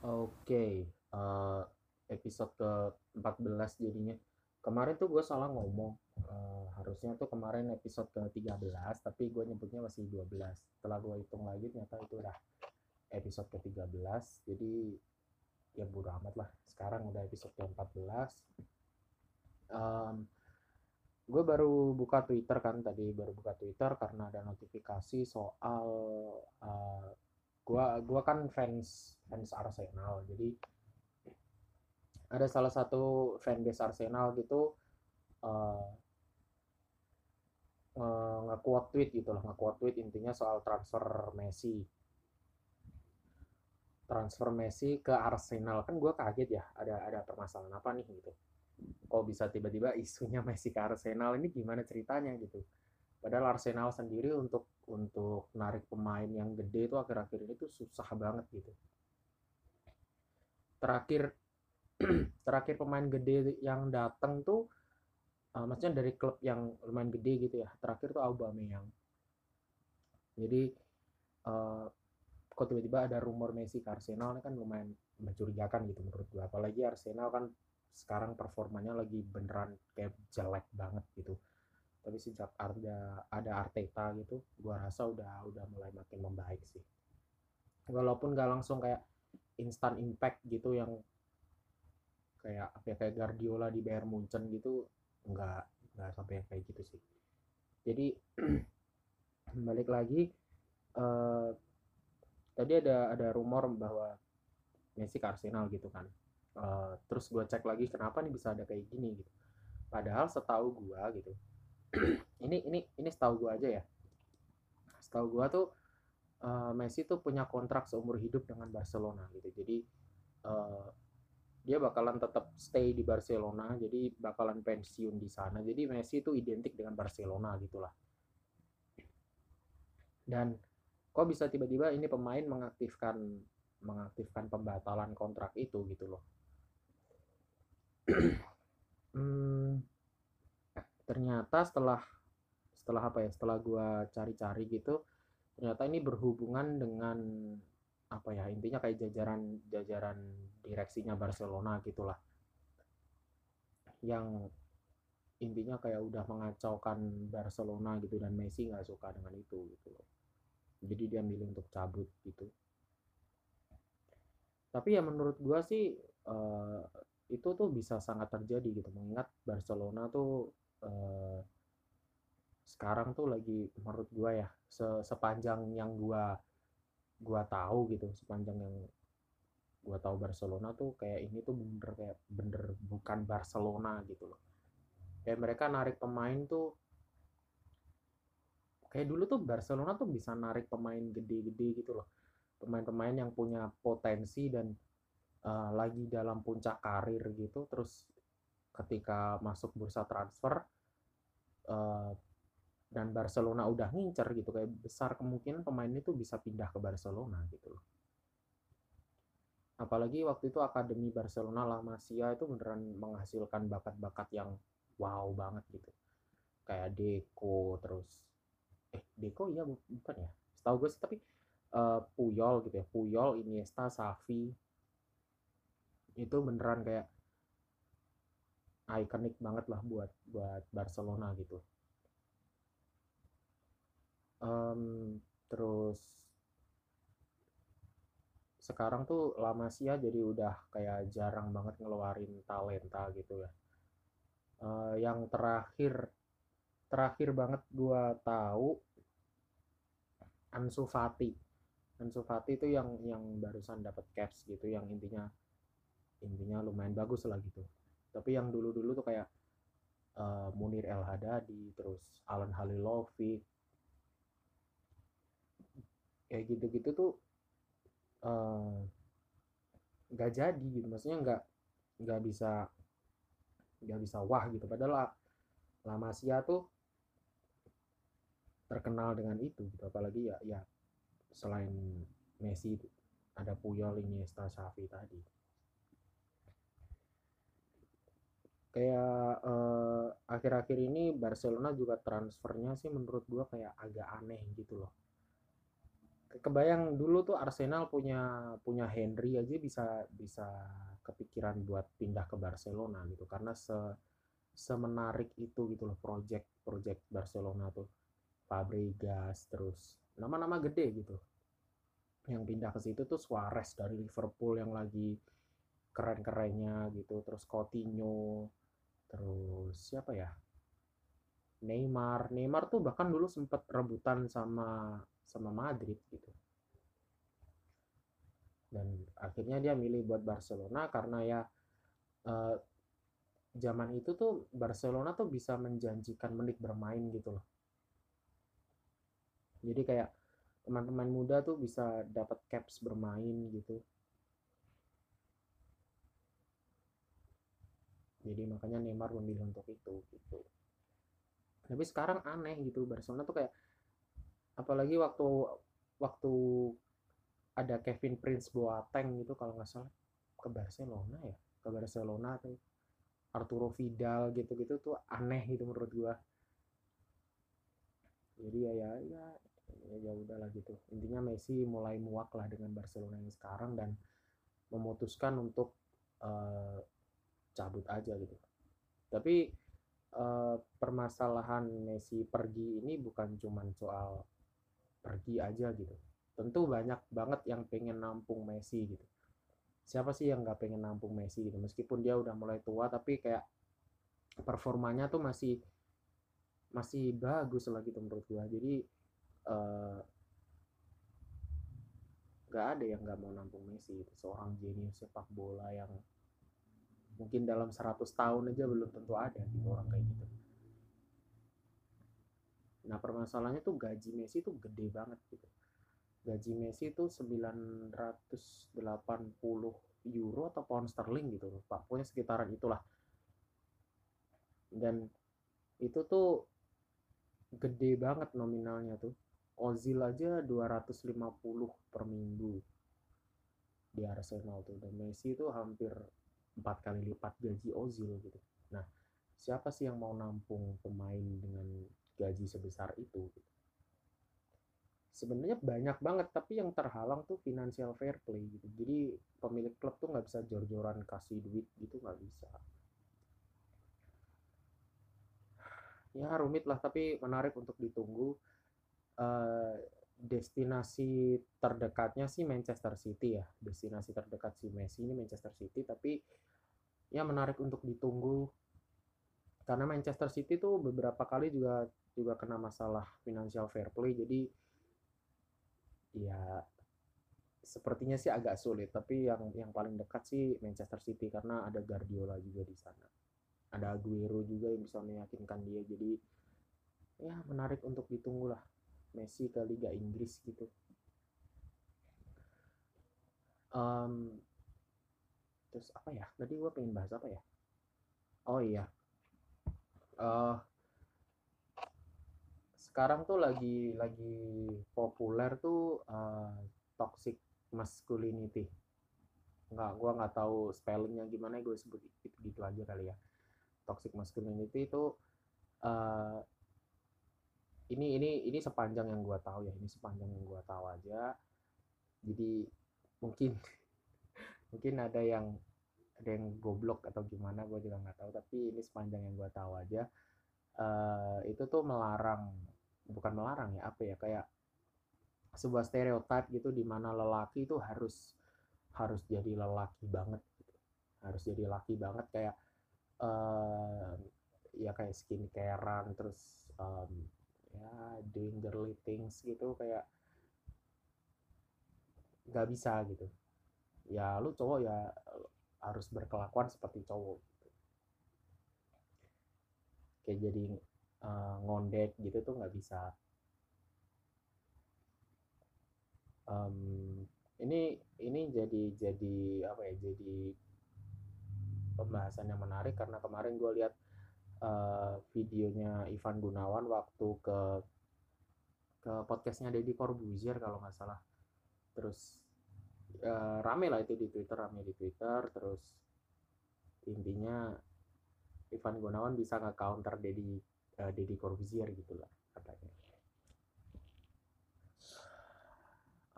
Oke, eh, episode ke-14 jadinya. Kemarin tuh gue salah ngomong. Eh, harusnya tuh kemarin episode ke-13, tapi gue nyebutnya masih 12. Setelah gue hitung lagi ternyata itu udah episode ke-13. Jadi ya bodo amat lah. Sekarang udah episode ke-14. Um, gue baru buka Twitter kan tadi baru buka Twitter karena ada notifikasi soal uh, gua gua kan fans fans Arsenal. Jadi ada salah satu fanbase Arsenal gitu uh, nge-quote tweet gitu nge-quote tweet intinya soal transfer Messi. Transfer Messi ke Arsenal. Kan gue kaget ya ada ada permasalahan apa nih gitu. Kok bisa tiba-tiba isunya Messi ke Arsenal? Ini gimana ceritanya gitu padahal Arsenal sendiri untuk untuk narik pemain yang gede itu akhir-akhir ini tuh susah banget gitu. Terakhir terakhir pemain gede yang datang tuh uh, maksudnya dari klub yang lumayan gede gitu ya. Terakhir tuh Aubameyang. Jadi uh, kok tiba-tiba ada rumor Messi ke Arsenal kan lumayan mencurigakan gitu menurut gue apalagi Arsenal kan sekarang performanya lagi beneran kayak jelek banget gitu tapi sejak ada ada Arteta gitu gua rasa udah udah mulai makin membaik sih. Walaupun gak langsung kayak instant impact gitu yang kayak apa ya kayak Guardiola di Bayern Munchen gitu nggak nggak sampai kayak gitu sih. Jadi balik lagi uh, tadi ada ada rumor bahwa Messi ke Arsenal gitu kan. Uh, terus gue cek lagi kenapa nih bisa ada kayak gini gitu. Padahal setahu gue gitu ini ini ini setahu gue aja ya. Setahu gue tuh uh, Messi tuh punya kontrak seumur hidup dengan Barcelona gitu. Jadi uh, dia bakalan tetap stay di Barcelona jadi bakalan pensiun di sana. Jadi Messi itu identik dengan Barcelona gitulah. Dan kok bisa tiba-tiba ini pemain mengaktifkan mengaktifkan pembatalan kontrak itu gitu loh ternyata setelah setelah apa ya setelah gue cari-cari gitu ternyata ini berhubungan dengan apa ya intinya kayak jajaran jajaran direksinya Barcelona gitulah. Yang intinya kayak udah mengacaukan Barcelona gitu dan Messi nggak suka dengan itu gitu loh. Jadi dia milih untuk cabut gitu. Tapi ya menurut gue sih uh, itu tuh bisa sangat terjadi gitu mengingat Barcelona tuh eh, sekarang tuh lagi menurut gua ya se sepanjang yang gua gua tahu gitu sepanjang yang gua tahu Barcelona tuh kayak ini tuh bener kayak bener bukan Barcelona gitu loh. Kayak mereka narik pemain tuh kayak dulu tuh Barcelona tuh bisa narik pemain gede-gede gitu loh. Pemain-pemain yang punya potensi dan uh, lagi dalam puncak karir gitu terus ketika masuk bursa transfer uh, dan Barcelona udah ngincer gitu kayak besar kemungkinan pemain itu bisa pindah ke Barcelona gitu loh. Apalagi waktu itu akademi Barcelona La Masia itu beneran menghasilkan bakat-bakat yang wow banget gitu. Kayak Deco terus eh Deco iya bukan ya? Setahu gue sih tapi uh, Puyol gitu ya. Puyol Iniesta Xavi itu beneran kayak ikonik banget lah buat buat Barcelona gitu. Um, terus sekarang tuh La Masia jadi udah kayak jarang banget ngeluarin talenta gitu ya. Uh, yang terakhir terakhir banget gua tahu Ansu Fati. Ansu Fati itu yang yang barusan dapat caps gitu yang intinya intinya lumayan bagus lah gitu tapi yang dulu-dulu tuh kayak uh, Munir El Hadadi terus Alan Halilovic. Kayak gitu-gitu tuh uh, nggak jadi gitu. Maksudnya nggak nggak bisa nggak bisa wah gitu. Padahal La Masia tuh terkenal dengan itu gitu. Apalagi ya ya selain Messi ada Puyol Iniesta Xavi tadi kayak uh, akhir-akhir ini Barcelona juga transfernya sih menurut gua kayak agak aneh gitu loh. Kebayang dulu tuh Arsenal punya punya Henry aja bisa bisa kepikiran buat pindah ke Barcelona gitu. Karena se semenarik itu gitu loh project project Barcelona tuh. Fabregas terus nama-nama gede gitu. Yang pindah ke situ tuh Suarez dari Liverpool yang lagi keren-kerennya gitu. Terus Coutinho terus siapa ya? Neymar. Neymar tuh bahkan dulu sempet rebutan sama sama Madrid gitu. Dan akhirnya dia milih buat Barcelona karena ya eh, zaman itu tuh Barcelona tuh bisa menjanjikan menit bermain gitu loh. Jadi kayak teman-teman muda tuh bisa dapat caps bermain gitu jadi makanya Neymar memilih untuk itu gitu. Tapi sekarang aneh gitu. Barcelona tuh kayak apalagi waktu waktu ada Kevin Prince Boateng gitu kalau nggak salah. Ke Barcelona ya? Ke Barcelona tuh. Arturo Vidal gitu-gitu tuh aneh gitu menurut gua. Jadi ya ya ya ya, ya udahlah gitu. Intinya Messi mulai muak lah dengan Barcelona yang sekarang dan memutuskan untuk uh, cabut aja gitu. Tapi uh, permasalahan Messi pergi ini bukan cuma soal pergi aja gitu. Tentu banyak banget yang pengen nampung Messi gitu. Siapa sih yang nggak pengen nampung Messi gitu? Meskipun dia udah mulai tua tapi kayak performanya tuh masih masih bagus lah gitu menurut gua. Jadi uh, ada yang nggak mau nampung Messi gitu. seorang jenius sepak bola yang mungkin dalam 100 tahun aja belum tentu ada gitu orang kayak gitu. Nah permasalahannya tuh gaji Messi tuh gede banget gitu. Gaji Messi itu 980 euro atau pound sterling gitu loh pak. Pokoknya sekitaran itulah. Dan itu tuh gede banget nominalnya tuh. Ozil aja 250 per minggu di Arsenal tuh. Dan Messi itu hampir empat kali lipat gaji Ozil gitu. Nah, siapa sih yang mau nampung pemain dengan gaji sebesar itu? Gitu. Sebenarnya banyak banget, tapi yang terhalang tuh financial fair play gitu. Jadi pemilik klub tuh nggak bisa jor-joran kasih duit gitu nggak bisa. Ya rumit lah, tapi menarik untuk ditunggu. Uh, destinasi terdekatnya sih Manchester City ya. Destinasi terdekat si Messi ini Manchester City, tapi ya menarik untuk ditunggu. Karena Manchester City tuh beberapa kali juga juga kena masalah financial fair play jadi ya sepertinya sih agak sulit. Tapi yang yang paling dekat sih Manchester City karena ada Guardiola juga di sana. Ada Aguero juga yang bisa meyakinkan dia jadi ya menarik untuk ditunggu lah Messi ke Liga Inggris gitu. Um, terus apa ya? Tadi gue pengen bahas apa ya? Oh iya. Uh, sekarang tuh lagi lagi populer tuh uh, toxic masculinity. Nggak gue nggak tahu spellingnya gimana gue sebut itu gitu aja kali ya. Toxic masculinity itu uh, ini ini ini sepanjang yang gue tahu ya ini sepanjang yang gue tahu aja. Jadi mungkin mungkin ada yang ada yang goblok atau gimana gue juga nggak tahu. Tapi ini sepanjang yang gue tahu aja. Uh, itu tuh melarang bukan melarang ya apa ya kayak sebuah stereotip gitu di mana lelaki itu harus harus jadi lelaki banget gitu. harus jadi laki banget kayak uh, ya kayak skincarean terus um, ya doing girly things gitu kayak nggak bisa gitu ya lu cowok ya harus berkelakuan seperti cowok gitu. kayak jadi uh, ngondek gitu tuh nggak bisa um, ini ini jadi jadi apa ya jadi pembahasan yang menarik karena kemarin gue lihat uh, videonya Ivan Gunawan waktu ke ke podcastnya Deddy Corbuzier kalau nggak salah. Terus uh, rame lah itu di Twitter rame di Twitter. Terus intinya Ivan Gunawan bisa nggak counter Dedi uh, Dedi Corbuzier gitulah katanya.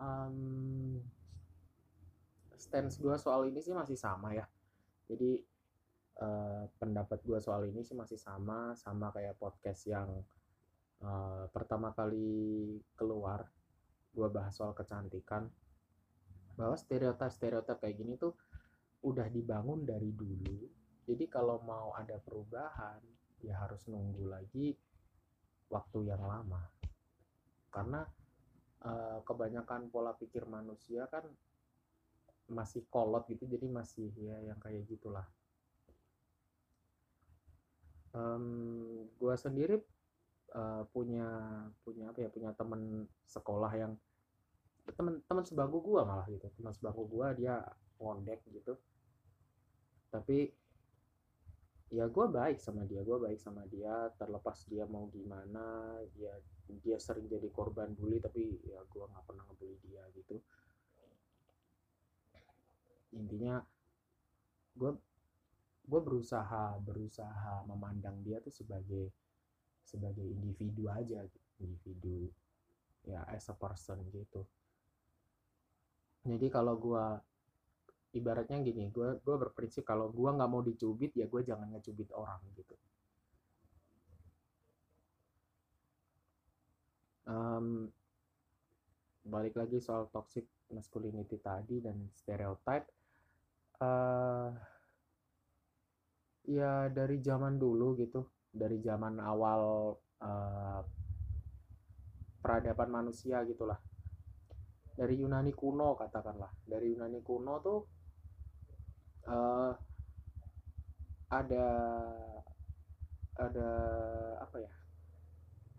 Um, stance gue soal ini sih masih sama ya. Jadi pendapat gue soal ini sih masih sama sama kayak podcast yang uh, pertama kali keluar gue bahas soal kecantikan. Bahwa stereotip stereotip kayak gini tuh udah dibangun dari dulu. Jadi kalau mau ada perubahan ya harus nunggu lagi waktu yang lama. Karena uh, kebanyakan pola pikir manusia kan masih kolot gitu jadi masih ya yang kayak gitulah um, gue sendiri uh, punya punya apa ya punya temen sekolah yang teman teman sebangku gue malah gitu. Teman sebangku gue dia ngondek gitu. Tapi ya gue baik sama dia gue baik sama dia. Terlepas dia mau gimana ya dia sering jadi korban bully tapi ya gue nggak pernah ngebully dia gitu. Intinya gue gue berusaha berusaha memandang dia tuh sebagai sebagai individu aja individu ya as a person gitu. Jadi kalau gue ibaratnya gini gue gue berprinsip kalau gue nggak mau dicubit ya gue jangan ngecubit orang gitu. Um, balik lagi soal toxic masculinity tadi dan stereotype uh, ya dari zaman dulu gitu. Dari zaman awal uh, peradaban manusia gitulah. Dari Yunani kuno katakanlah. Dari Yunani kuno tuh uh, ada ada apa ya?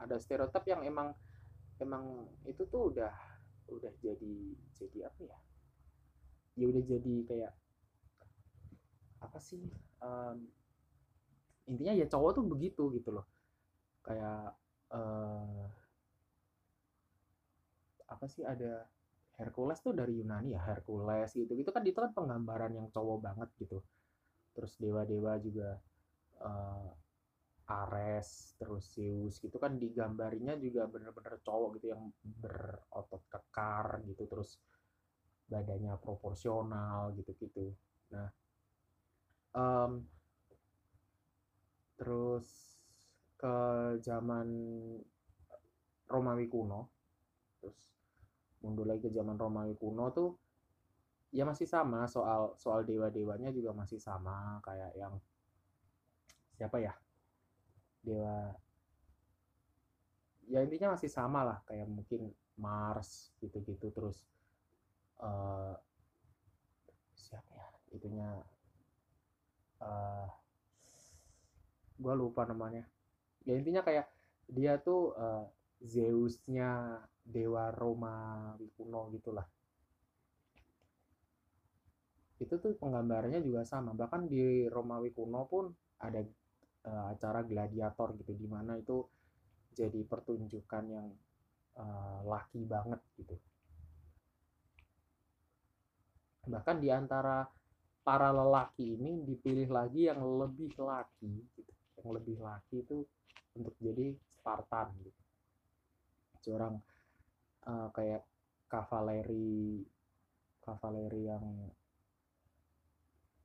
Ada stereotip yang emang emang itu tuh udah udah jadi jadi apa ya? Ya udah jadi kayak apa sih um, intinya ya cowok tuh begitu gitu loh. Kayak uh, apa sih ada Hercules tuh dari Yunani ya Hercules gitu gitu kan itu kan penggambaran yang cowok banget gitu. Terus dewa-dewa juga uh, Ares terus Zeus gitu kan digambarinya juga bener-bener cowok gitu yang berotot kekar gitu terus badannya proporsional gitu-gitu. Nah um, terus ke zaman Romawi kuno terus mundur lagi ke zaman Romawi kuno tuh ya masih sama soal soal dewa dewanya juga masih sama kayak yang siapa ya dewa ya intinya masih sama lah kayak mungkin Mars gitu-gitu terus uh, siapa ya itunya uh, eh, gue lupa namanya. Ya intinya kayak dia tuh uh, Zeusnya dewa Roma kuno gitulah. Itu tuh penggambarannya juga sama. Bahkan di Romawi kuno pun ada uh, acara gladiator gitu di mana itu jadi pertunjukan yang uh, laki banget gitu. Bahkan di antara para lelaki ini dipilih lagi yang lebih laki gitu yang lebih laki itu untuk jadi Spartan gitu seorang uh, kayak kavaleri kavaleri yang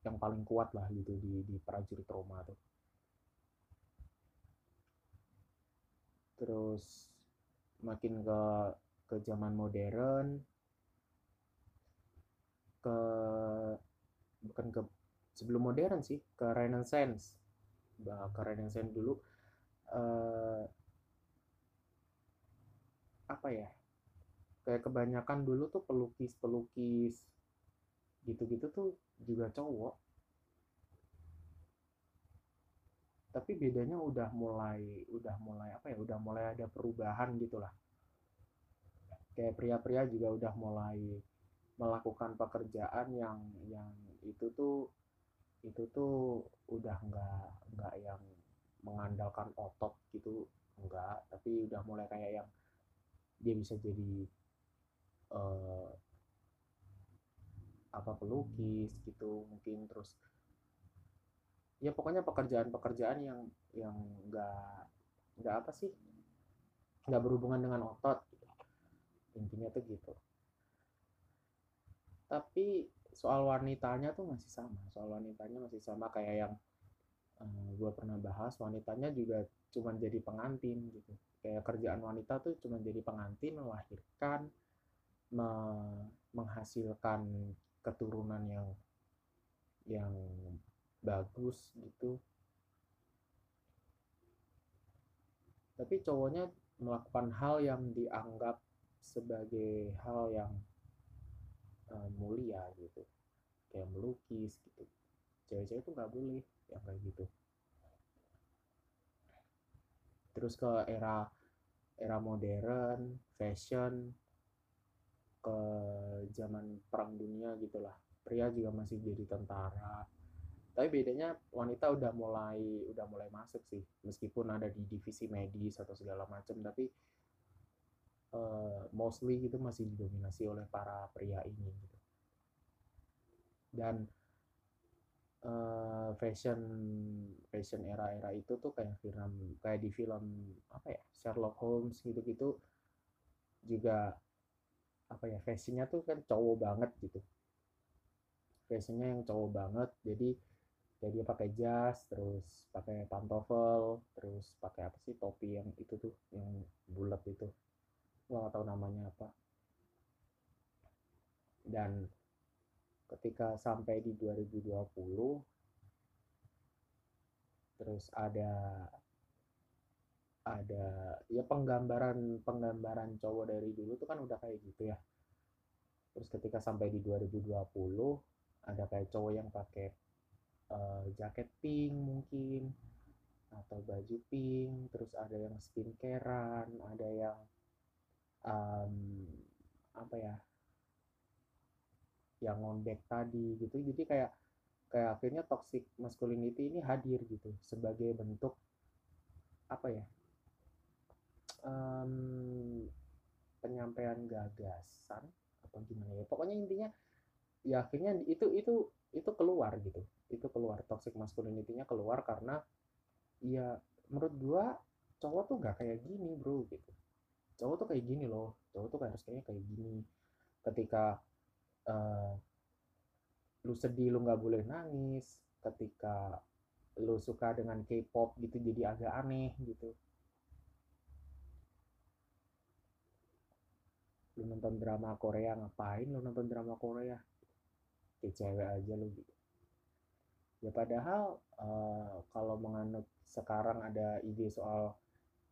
yang paling kuat lah gitu di di prajurit Roma tuh. Terus makin ke ke zaman modern ke bukan ke sebelum modern sih ke Renaissance. Ke Renaissance dulu. Uh, apa ya? Kayak kebanyakan dulu tuh pelukis-pelukis gitu-gitu tuh juga cowok. Tapi bedanya udah mulai udah mulai apa ya? Udah mulai ada perubahan gitulah. Kayak pria-pria juga udah mulai melakukan pekerjaan yang yang itu tuh itu tuh udah nggak nggak yang mengandalkan otot gitu enggak tapi udah mulai kayak yang dia bisa jadi uh, apa pelukis gitu mungkin terus ya pokoknya pekerjaan-pekerjaan yang yang nggak nggak apa sih nggak berhubungan dengan otot. Intinya tuh gitu. Tapi soal wanitanya tuh masih sama soal wanitanya masih sama kayak yang uh, eh, gue pernah bahas wanitanya juga cuma jadi pengantin gitu. Kayak kerjaan wanita tuh cuma jadi pengantin melahirkan me menghasilkan keturunan yang yang bagus gitu. Tapi cowoknya melakukan hal yang dianggap sebagai hal yang mulia gitu. Kayak melukis gitu. Cewek-cewek tuh nggak boleh yang kayak gitu. Terus ke era era modern fashion ke zaman perang dunia gitulah. Pria juga masih jadi tentara. Tapi bedanya wanita udah mulai udah mulai masuk sih. Meskipun ada di divisi medis atau segala macam tapi uh, mostly itu masih didominasi oleh para pria ini gitu dan uh, fashion fashion era-era itu tuh kayak film kayak di film apa ya Sherlock Holmes gitu-gitu juga apa ya fashionnya tuh kan cowok banget gitu. Fashionnya yang cowok banget jadi jadi dia pakai jas terus pakai pantofel terus pakai apa sih topi yang itu tuh yang bulat itu. Gua nggak tahu namanya apa. Dan ketika sampai di 2020 terus ada ada ya penggambaran penggambaran cowok dari dulu tuh kan udah kayak gitu ya. Terus ketika sampai di 2020 ada kayak cowok yang pakai uh, jaket pink mungkin atau baju pink terus ada yang skincarean ada yang um, apa ya yang ngondek tadi gitu. Jadi kayak kayak akhirnya toxic masculinity ini hadir gitu sebagai bentuk apa ya um, penyampaian gagasan atau gimana ya. Pokoknya intinya ya akhirnya itu itu itu keluar gitu. Itu keluar toxic masculinity-nya keluar karena ya menurut gua cowok tuh gak kayak gini bro gitu. Cowok tuh kayak gini loh. Cowok tuh harus kayaknya kayak gini. Ketika uh, lu sedih lu nggak boleh nangis. Ketika lu suka dengan K-pop gitu jadi agak aneh gitu. Lu nonton drama Korea ngapain lu nonton drama Korea? Kayak cewek aja lu gitu. Ya padahal uh, kalau menganut sekarang ada ide soal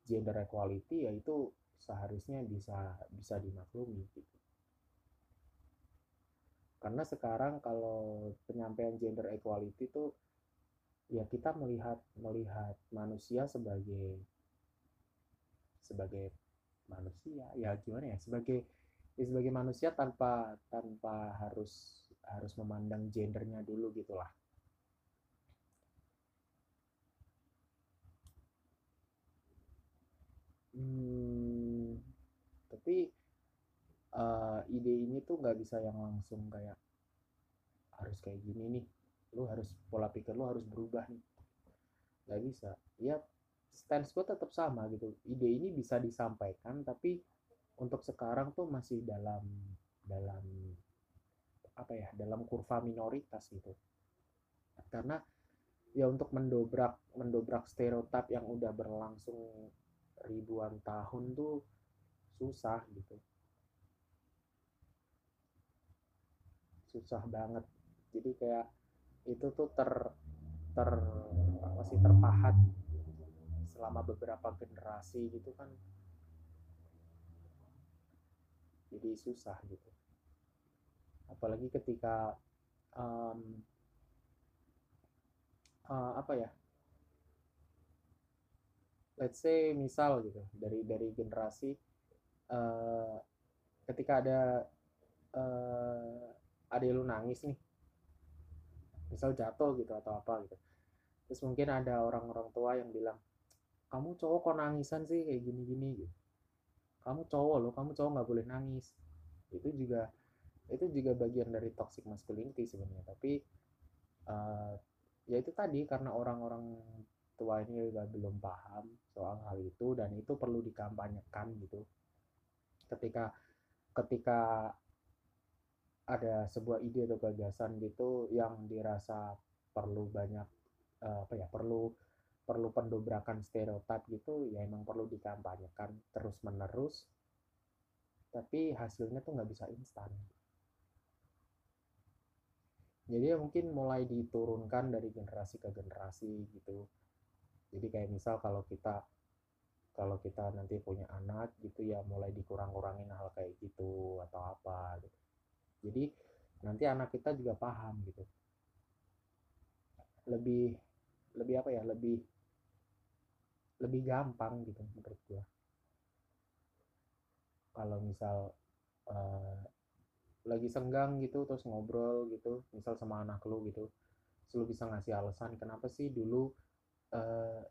gender equality ya itu seharusnya bisa bisa dimaklumi gitu karena sekarang kalau penyampaian gender equality itu ya kita melihat melihat manusia sebagai sebagai manusia. Ya gimana ya? Sebagai ya sebagai manusia tanpa tanpa harus harus memandang gendernya dulu gitulah. Hmm, tapi uh, ide ini tuh nggak bisa yang langsung kayak harus kayak gini nih. Lu harus pola pikir lu harus berubah nih. Nggak bisa. Ya stance gue tetap sama gitu. Ide ini bisa disampaikan tapi untuk sekarang tuh masih dalam dalam apa ya dalam kurva minoritas gitu. Karena ya untuk mendobrak mendobrak stereotip yang udah berlangsung ribuan tahun tuh susah gitu susah banget. Jadi kayak itu tuh ter ter masih terpahat selama beberapa generasi gitu kan. Jadi susah gitu. Apalagi ketika um, uh, apa ya let's say misal gitu dari dari generasi uh, ketika ada uh, ada lu nangis nih. Misal jatuh gitu atau apa gitu. Terus mungkin ada orang-orang tua yang bilang kamu cowok kok nangisan sih kayak gini-gini gitu. Kamu cowok loh kamu cowok nggak boleh nangis. Itu juga itu juga bagian dari toxic masculinity sebenarnya. Tapi uh, ya itu tadi karena orang-orang tua ini juga belum paham soal hal itu dan itu perlu dikampanyekan gitu. Ketika ketika ada sebuah ide atau gagasan gitu yang dirasa perlu banyak uh, apa ya perlu perlu pendobrakan stereotip gitu ya emang perlu dikampanyekan terus menerus tapi hasilnya tuh nggak bisa instan. Jadi ya mungkin mulai diturunkan dari generasi ke generasi gitu. Jadi kayak misal kalau kita kalau kita nanti punya anak gitu ya mulai dikurang-kurangin hal kayak gitu atau apa gitu jadi nanti anak kita juga paham gitu. Lebih lebih apa ya lebih lebih gampang gitu menurut gua. Kalau misal uh, lagi senggang gitu terus ngobrol gitu misal sama anak lu gitu lu bisa ngasih alasan kenapa sih dulu uh,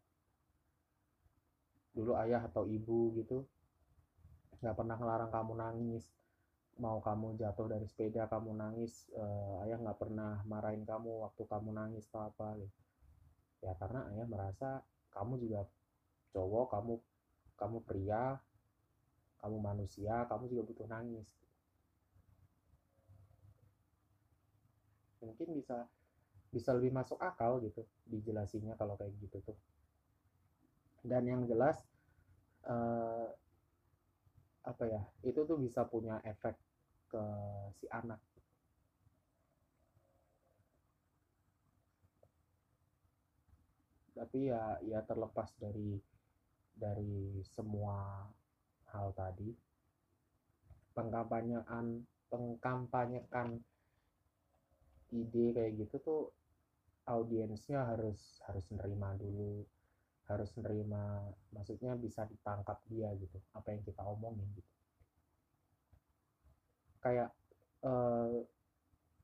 dulu ayah atau ibu gitu nggak pernah ngelarang kamu nangis mau kamu jatuh dari sepeda kamu nangis uh, ayah nggak pernah marahin kamu waktu kamu nangis atau apa gitu. Ya karena ayah merasa kamu juga cowok kamu kamu pria kamu manusia kamu juga butuh nangis. Mungkin bisa bisa lebih masuk akal gitu dijelasinnya kalau kayak gitu tuh. Dan yang jelas uh, apa ya itu tuh bisa punya efek ke si anak. Tapi ya ya terlepas dari dari semua hal tadi pengkampanyean pengkampanyekan ide kayak gitu tuh audiensnya harus harus nerima dulu harus nerima maksudnya bisa ditangkap dia gitu apa yang kita omongin gitu kayak eh,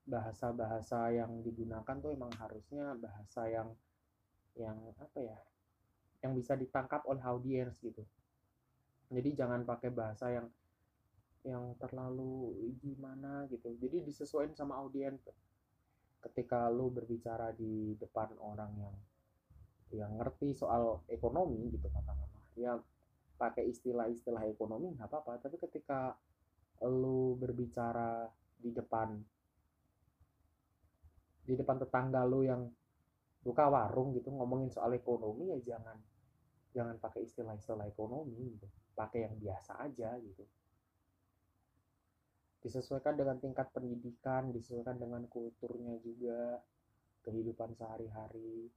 bahasa-bahasa yang digunakan tuh emang harusnya bahasa yang yang apa ya yang bisa ditangkap oleh audiens gitu. Jadi jangan pakai bahasa yang yang terlalu gimana gitu. Jadi disesuaikan sama audiens ketika lu berbicara di depan orang yang yang ngerti soal ekonomi gitu katakanlah. Ya pakai istilah-istilah ekonomi nggak apa-apa. Tapi ketika lu berbicara di depan. Di depan tetangga lu yang buka warung gitu ngomongin soal ekonomi ya jangan jangan pakai istilah-istilah ekonomi gitu. Pakai yang biasa aja gitu. Disesuaikan dengan tingkat pendidikan disesuaikan dengan kulturnya juga kehidupan sehari-hari.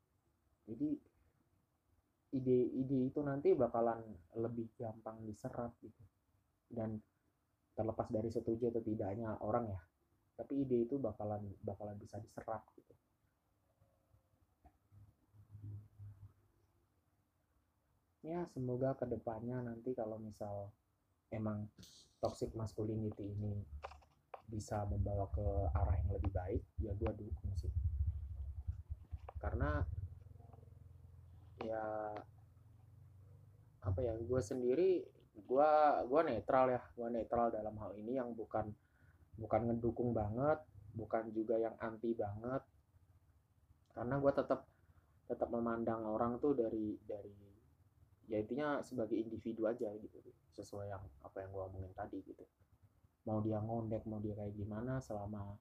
Jadi ide-ide itu nanti bakalan lebih gampang diserap gitu. Dan terlepas dari setuju atau tidaknya orang ya. Tapi ide itu bakalan bakalan bisa diserap gitu. Ya semoga ke depannya nanti kalau misal emang toxic masculinity ini bisa membawa ke arah yang lebih baik ya gue dukung sih. Karena ya apa ya gue sendiri gue gue netral ya gue netral dalam hal ini yang bukan bukan ngedukung banget bukan juga yang anti banget. Karena gue tetap tetap memandang orang tuh dari dari ya intinya sebagai individu aja gitu sesuai yang apa yang gue omongin tadi gitu. Mau dia ngondek mau dia kayak gimana selama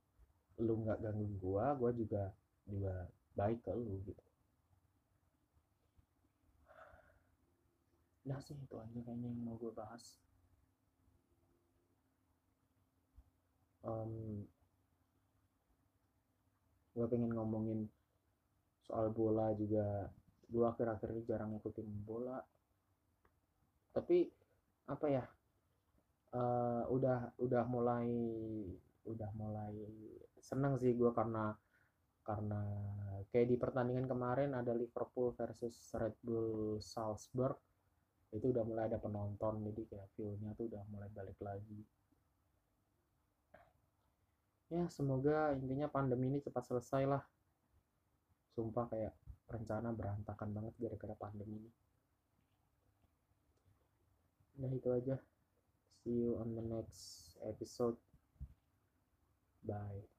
lu nggak gangguin gue gue juga juga baik ke lu gitu Nah sih itu aja kayaknya yang mau gue bahas. Um, gue pengen ngomongin soal bola juga. Gue akhir-akhir ini jarang ngikutin bola. Tapi apa ya? Uh, udah udah mulai udah mulai seneng sih gue karena karena kayak di pertandingan kemarin ada Liverpool versus Red Bull Salzburg itu udah mulai ada penonton jadi kayak feelnya tuh udah mulai balik lagi. Ya semoga intinya pandemi ini cepat selesai lah. Sumpah kayak rencana berantakan banget gara-gara pandemi ini. Nah itu aja. See you on the next episode. Bye